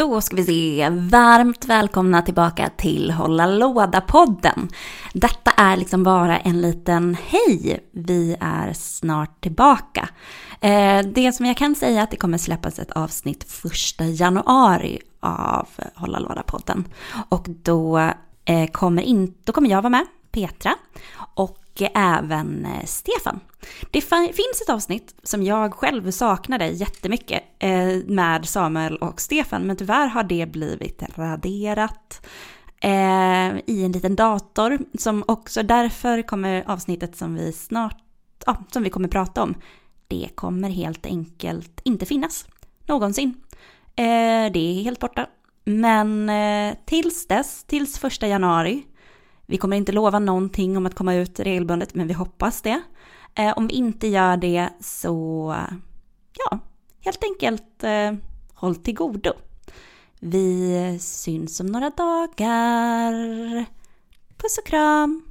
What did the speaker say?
Då ska vi se. Varmt välkomna tillbaka till Hålla låda-podden. Detta är liksom bara en liten hej. Vi är snart tillbaka. Eh, det som jag kan säga är att det kommer släppas ett avsnitt första januari av Hålla låda-podden. Och då, eh, kommer in, då kommer jag vara med, Petra, och även eh, Stefan. Det finns ett avsnitt som jag själv saknade jättemycket eh, med Samuel och Stefan, men tyvärr har det blivit raderat eh, i en liten dator, som också därför kommer avsnittet som vi snart, ja, som vi kommer prata om, det kommer helt enkelt inte finnas någonsin. Det är helt borta. Men tills dess, tills första januari, vi kommer inte lova någonting om att komma ut regelbundet, men vi hoppas det. Eh, om vi inte gör det så, ja, helt enkelt eh, håll till godo. Vi syns om några dagar. Puss och kram!